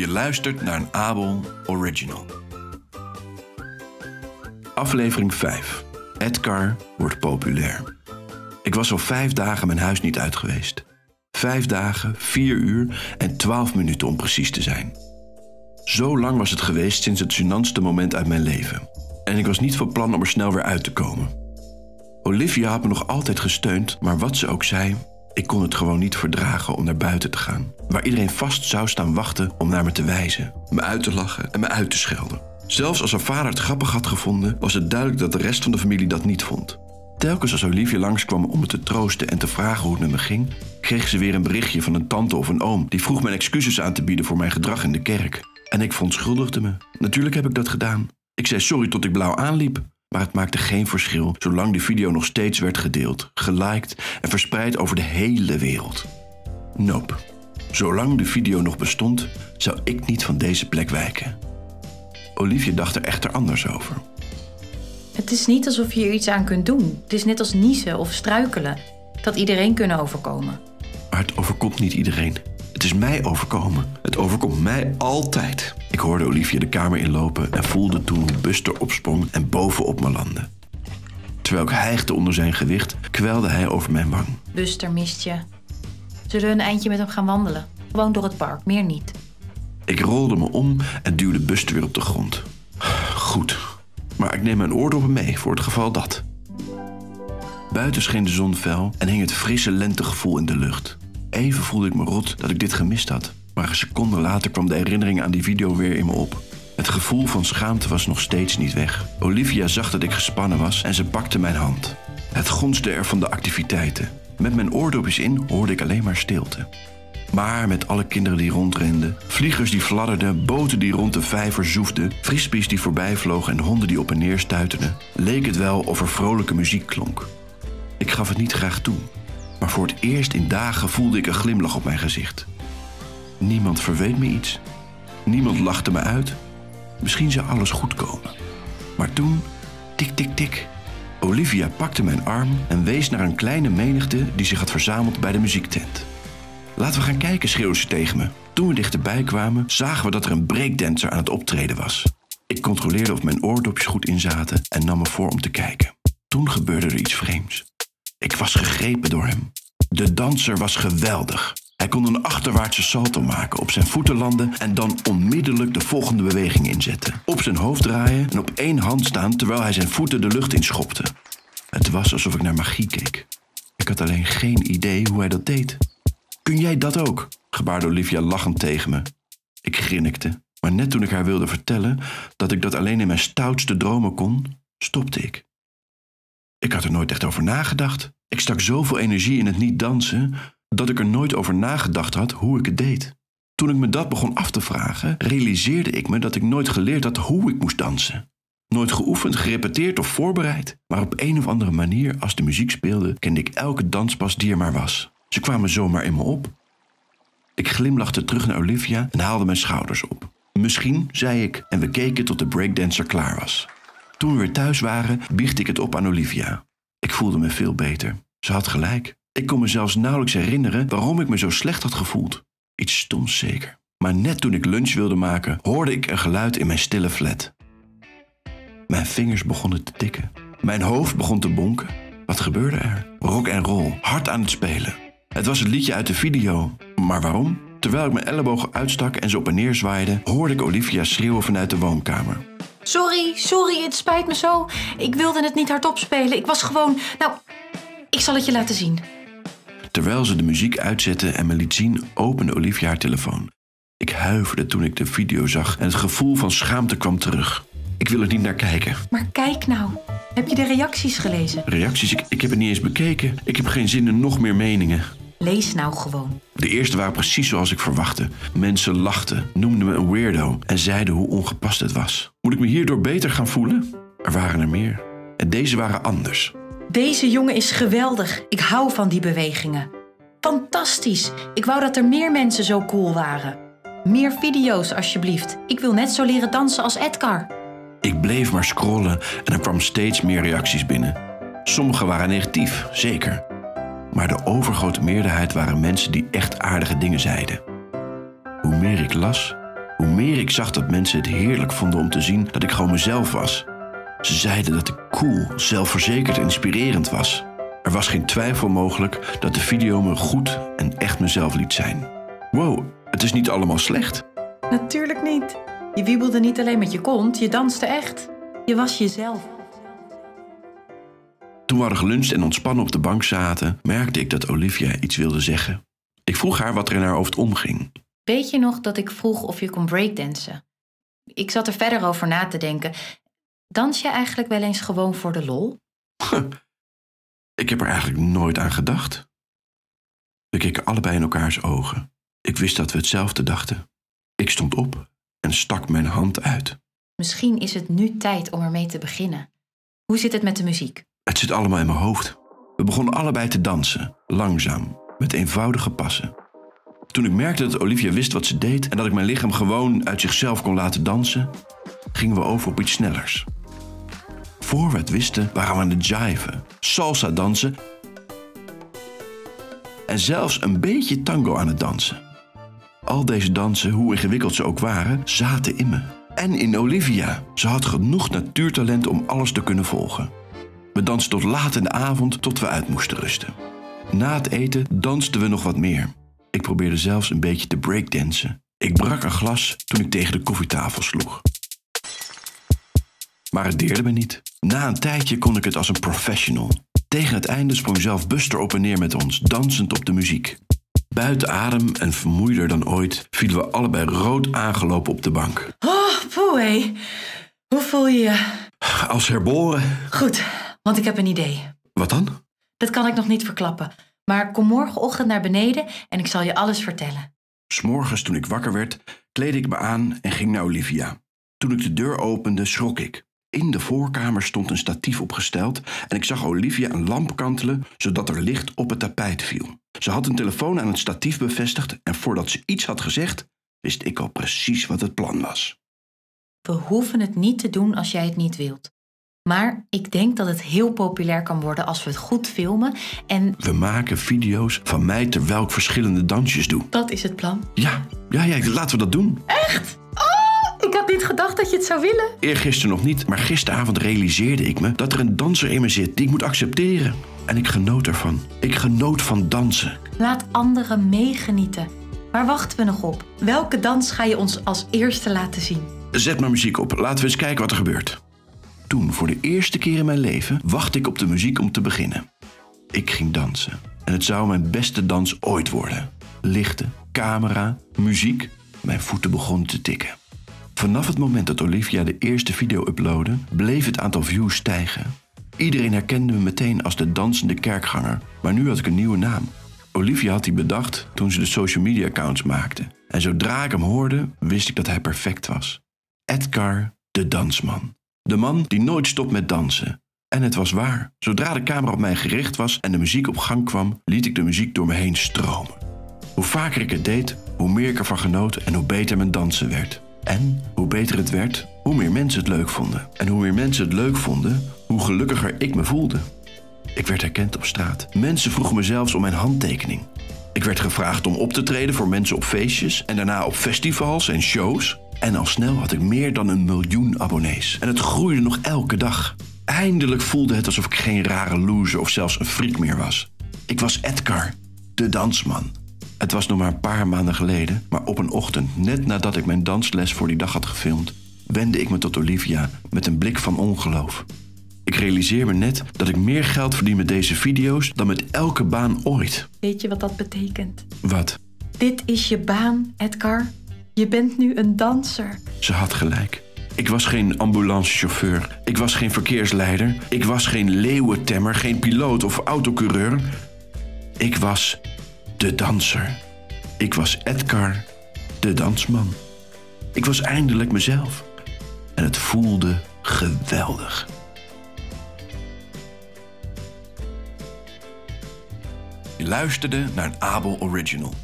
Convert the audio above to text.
Je luistert naar een Abel Original. Aflevering 5. Edgar wordt populair. Ik was al vijf dagen mijn huis niet uit geweest. Vijf dagen, vier uur en twaalf minuten om precies te zijn. Zo lang was het geweest sinds het gênantste moment uit mijn leven. En ik was niet van plan om er snel weer uit te komen. Olivia had me nog altijd gesteund, maar wat ze ook zei, ik kon het gewoon niet verdragen om naar buiten te gaan. Waar iedereen vast zou staan wachten om naar me te wijzen, me uit te lachen en me uit te schelden. Zelfs als haar vader het grappig had gevonden, was het duidelijk dat de rest van de familie dat niet vond. Telkens als Olivia langskwam om me te troosten en te vragen hoe het met me ging, kreeg ze weer een berichtje van een tante of een oom die vroeg mijn excuses aan te bieden voor mijn gedrag in de kerk. En ik verontschuldigde me. Natuurlijk heb ik dat gedaan. Ik zei sorry tot ik blauw aanliep. Maar het maakte geen verschil zolang die video nog steeds werd gedeeld, geliked en verspreid over de hele wereld. Nope. Zolang de video nog bestond, zou ik niet van deze plek wijken. Olivia dacht er echter anders over. Het is niet alsof je er iets aan kunt doen. Het is net als niezen of struikelen. Dat iedereen kunnen overkomen. Maar het overkomt niet iedereen. Het is mij overkomen. Het overkomt mij altijd. Ik hoorde Olivia de kamer inlopen en voelde toen hoe Buster opsprong en bovenop me landde. Terwijl ik hijgde onder zijn gewicht, kwelde hij over mijn wang. Buster mist je. Zullen we een eindje met hem gaan wandelen? Gewoon door het park, meer niet. Ik rolde me om en duwde Buster weer op de grond. Goed, maar ik neem mijn oordoppen mee voor het geval dat. Buiten scheen de zon fel en hing het frisse lentegevoel in de lucht. Even voelde ik me rot dat ik dit gemist had. Maar een seconde later kwam de herinnering aan die video weer in me op. Het gevoel van schaamte was nog steeds niet weg. Olivia zag dat ik gespannen was en ze pakte mijn hand. Het gonste er van de activiteiten. Met mijn oordopjes in hoorde ik alleen maar stilte. Maar met alle kinderen die rondrenden, vliegers die fladderden, boten die rond de vijver zoefden, frisbees die voorbij vlogen en honden die op en neer stuiterden, leek het wel of er vrolijke muziek klonk. Ik gaf het niet graag toe, maar voor het eerst in dagen voelde ik een glimlach op mijn gezicht. Niemand verweet me iets. Niemand lachte me uit. Misschien zou alles goed komen. Maar toen, tik, tik, tik. Olivia pakte mijn arm en wees naar een kleine menigte die zich had verzameld bij de muziektent. Laten we gaan kijken, schreeuwde ze tegen me. Toen we dichterbij kwamen, zagen we dat er een breakdancer aan het optreden was. Ik controleerde of mijn oordopjes goed inzaten en nam me voor om te kijken. Toen gebeurde er iets vreemds. Ik was gegrepen door hem. De danser was geweldig. Hij kon een achterwaartse salto maken, op zijn voeten landen en dan onmiddellijk de volgende beweging inzetten. Op zijn hoofd draaien en op één hand staan terwijl hij zijn voeten de lucht inschopte. Het was alsof ik naar magie keek. Ik had alleen geen idee hoe hij dat deed. Kun jij dat ook? gebaarde Olivia lachend tegen me. Ik grinnikte, maar net toen ik haar wilde vertellen dat ik dat alleen in mijn stoutste dromen kon, stopte ik. Ik had er nooit echt over nagedacht. Ik stak zoveel energie in het niet dansen dat ik er nooit over nagedacht had hoe ik het deed. Toen ik me dat begon af te vragen, realiseerde ik me dat ik nooit geleerd had hoe ik moest dansen. Nooit geoefend, gerepeteerd of voorbereid. Maar op een of andere manier, als de muziek speelde, kende ik elke danspas die er maar was. Ze kwamen zomaar in me op. Ik glimlachte terug naar Olivia en haalde mijn schouders op. Misschien, zei ik, en we keken tot de breakdancer klaar was. Toen we weer thuis waren, biechtte ik het op aan Olivia. Ik voelde me veel beter. Ze had gelijk. Ik kon me zelfs nauwelijks herinneren waarom ik me zo slecht had gevoeld. Iets stoms zeker. Maar net toen ik lunch wilde maken, hoorde ik een geluid in mijn stille flat. Mijn vingers begonnen te tikken. Mijn hoofd begon te bonken. Wat gebeurde er? Rock en roll, hard aan het spelen. Het was het liedje uit de video. Maar waarom? Terwijl ik mijn ellebogen uitstak en ze op en neer zwaaide, hoorde ik Olivia schreeuwen vanuit de woonkamer. Sorry, sorry, het spijt me zo. Ik wilde het niet hardop spelen. Ik was gewoon. Nou, ik zal het je laten zien. Terwijl ze de muziek uitzette en me liet zien, opende Olivia haar telefoon. Ik huiverde toen ik de video zag en het gevoel van schaamte kwam terug. Ik wil er niet naar kijken. Maar kijk nou. Heb je de reacties gelezen? Reacties? Ik, ik heb het niet eens bekeken. Ik heb geen zin in nog meer meningen. Lees nou gewoon. De eerste waren precies zoals ik verwachtte. Mensen lachten, noemden me een weirdo en zeiden hoe ongepast het was. Moet ik me hierdoor beter gaan voelen? Er waren er meer. En deze waren anders. Deze jongen is geweldig. Ik hou van die bewegingen. Fantastisch. Ik wou dat er meer mensen zo cool waren. Meer video's, alsjeblieft. Ik wil net zo leren dansen als Edgar. Ik bleef maar scrollen en er kwam steeds meer reacties binnen. Sommige waren negatief, zeker. Maar de overgrote meerderheid waren mensen die echt aardige dingen zeiden. Hoe meer ik las, hoe meer ik zag dat mensen het heerlijk vonden om te zien dat ik gewoon mezelf was. Ze zeiden dat ik cool, zelfverzekerd en inspirerend was. Er was geen twijfel mogelijk dat de video me goed en echt mezelf liet zijn. Wow, het is niet allemaal slecht. Natuurlijk niet. Je wiebelde niet alleen met je kont, je danste echt. Je was jezelf. Toen we hadden geluncht en ontspannen op de bank zaten, merkte ik dat Olivia iets wilde zeggen. Ik vroeg haar wat er in haar hoofd omging. Weet je nog dat ik vroeg of je kon breakdansen? Ik zat er verder over na te denken. Dans je eigenlijk wel eens gewoon voor de lol? Ik heb er eigenlijk nooit aan gedacht. We keken allebei in elkaars ogen. Ik wist dat we hetzelfde dachten. Ik stond op en stak mijn hand uit. Misschien is het nu tijd om ermee te beginnen. Hoe zit het met de muziek? Het zit allemaal in mijn hoofd. We begonnen allebei te dansen, langzaam, met eenvoudige passen. Toen ik merkte dat Olivia wist wat ze deed en dat ik mijn lichaam gewoon uit zichzelf kon laten dansen, gingen we over op iets snellers. Voor we het wisten, waren we aan het jiven, salsa dansen en zelfs een beetje tango aan het dansen. Al deze dansen, hoe ingewikkeld ze ook waren, zaten in me. En in Olivia. Ze had genoeg natuurtalent om alles te kunnen volgen. We dansten tot laat in de avond, tot we uit moesten rusten. Na het eten dansten we nog wat meer. Ik probeerde zelfs een beetje te breakdansen. Ik brak een glas toen ik tegen de koffietafel sloeg. Maar het deerde me niet. Na een tijdje kon ik het als een professional. Tegen het einde sprong zelf Buster op en neer met ons, dansend op de muziek. Buiten adem en vermoeider dan ooit vielen we allebei rood aangelopen op de bank. Oh, poeh. Hoe voel je je? Als herboren. Goed, want ik heb een idee. Wat dan? Dat kan ik nog niet verklappen. Maar kom morgenochtend naar beneden en ik zal je alles vertellen. S'morgens toen ik wakker werd, kleedde ik me aan en ging naar Olivia. Toen ik de deur opende, schrok ik. In de voorkamer stond een statief opgesteld en ik zag Olivia een lamp kantelen zodat er licht op het tapijt viel. Ze had een telefoon aan het statief bevestigd en voordat ze iets had gezegd, wist ik al precies wat het plan was. We hoeven het niet te doen als jij het niet wilt. Maar ik denk dat het heel populair kan worden als we het goed filmen en We maken video's van mij terwijl ik verschillende dansjes doe. dat is het plan. Ja, ja, ja, laten we dat doen. Ik had niet gedacht dat je het zou willen. Eergisteren nog niet, maar gisteravond realiseerde ik me dat er een danser in me zit die ik moet accepteren. En ik genoot ervan. Ik genoot van dansen. Laat anderen meegenieten. Waar wachten we nog op? Welke dans ga je ons als eerste laten zien? Zet maar muziek op, laten we eens kijken wat er gebeurt. Toen, voor de eerste keer in mijn leven, wachtte ik op de muziek om te beginnen. Ik ging dansen. En het zou mijn beste dans ooit worden. Lichten, camera, muziek. Mijn voeten begonnen te tikken. Vanaf het moment dat Olivia de eerste video uploadde, bleef het aantal views stijgen. Iedereen herkende me meteen als de dansende kerkganger, maar nu had ik een nieuwe naam. Olivia had die bedacht toen ze de social media accounts maakte. En zodra ik hem hoorde, wist ik dat hij perfect was. Edgar, de dansman. De man die nooit stopt met dansen. En het was waar. Zodra de camera op mij gericht was en de muziek op gang kwam, liet ik de muziek door me heen stromen. Hoe vaker ik het deed, hoe meer ik ervan genoot en hoe beter mijn dansen werd. En hoe beter het werd, hoe meer mensen het leuk vonden. En hoe meer mensen het leuk vonden, hoe gelukkiger ik me voelde. Ik werd herkend op straat. Mensen vroegen me zelfs om mijn handtekening. Ik werd gevraagd om op te treden voor mensen op feestjes en daarna op festivals en shows. En al snel had ik meer dan een miljoen abonnees. En het groeide nog elke dag. Eindelijk voelde het alsof ik geen rare loser of zelfs een freak meer was. Ik was Edgar, de dansman. Het was nog maar een paar maanden geleden, maar op een ochtend, net nadat ik mijn dansles voor die dag had gefilmd, wendde ik me tot Olivia met een blik van ongeloof. Ik realiseer me net dat ik meer geld verdien met deze video's dan met elke baan ooit. Weet je wat dat betekent? Wat? Dit is je baan, Edgar. Je bent nu een danser. Ze had gelijk. Ik was geen ambulancechauffeur. Ik was geen verkeersleider. Ik was geen leeuwentemmer, geen piloot of autocoureur. Ik was de danser. Ik was Edgar, de dansman. Ik was eindelijk mezelf. En het voelde geweldig. Je luisterde naar een Abel Original.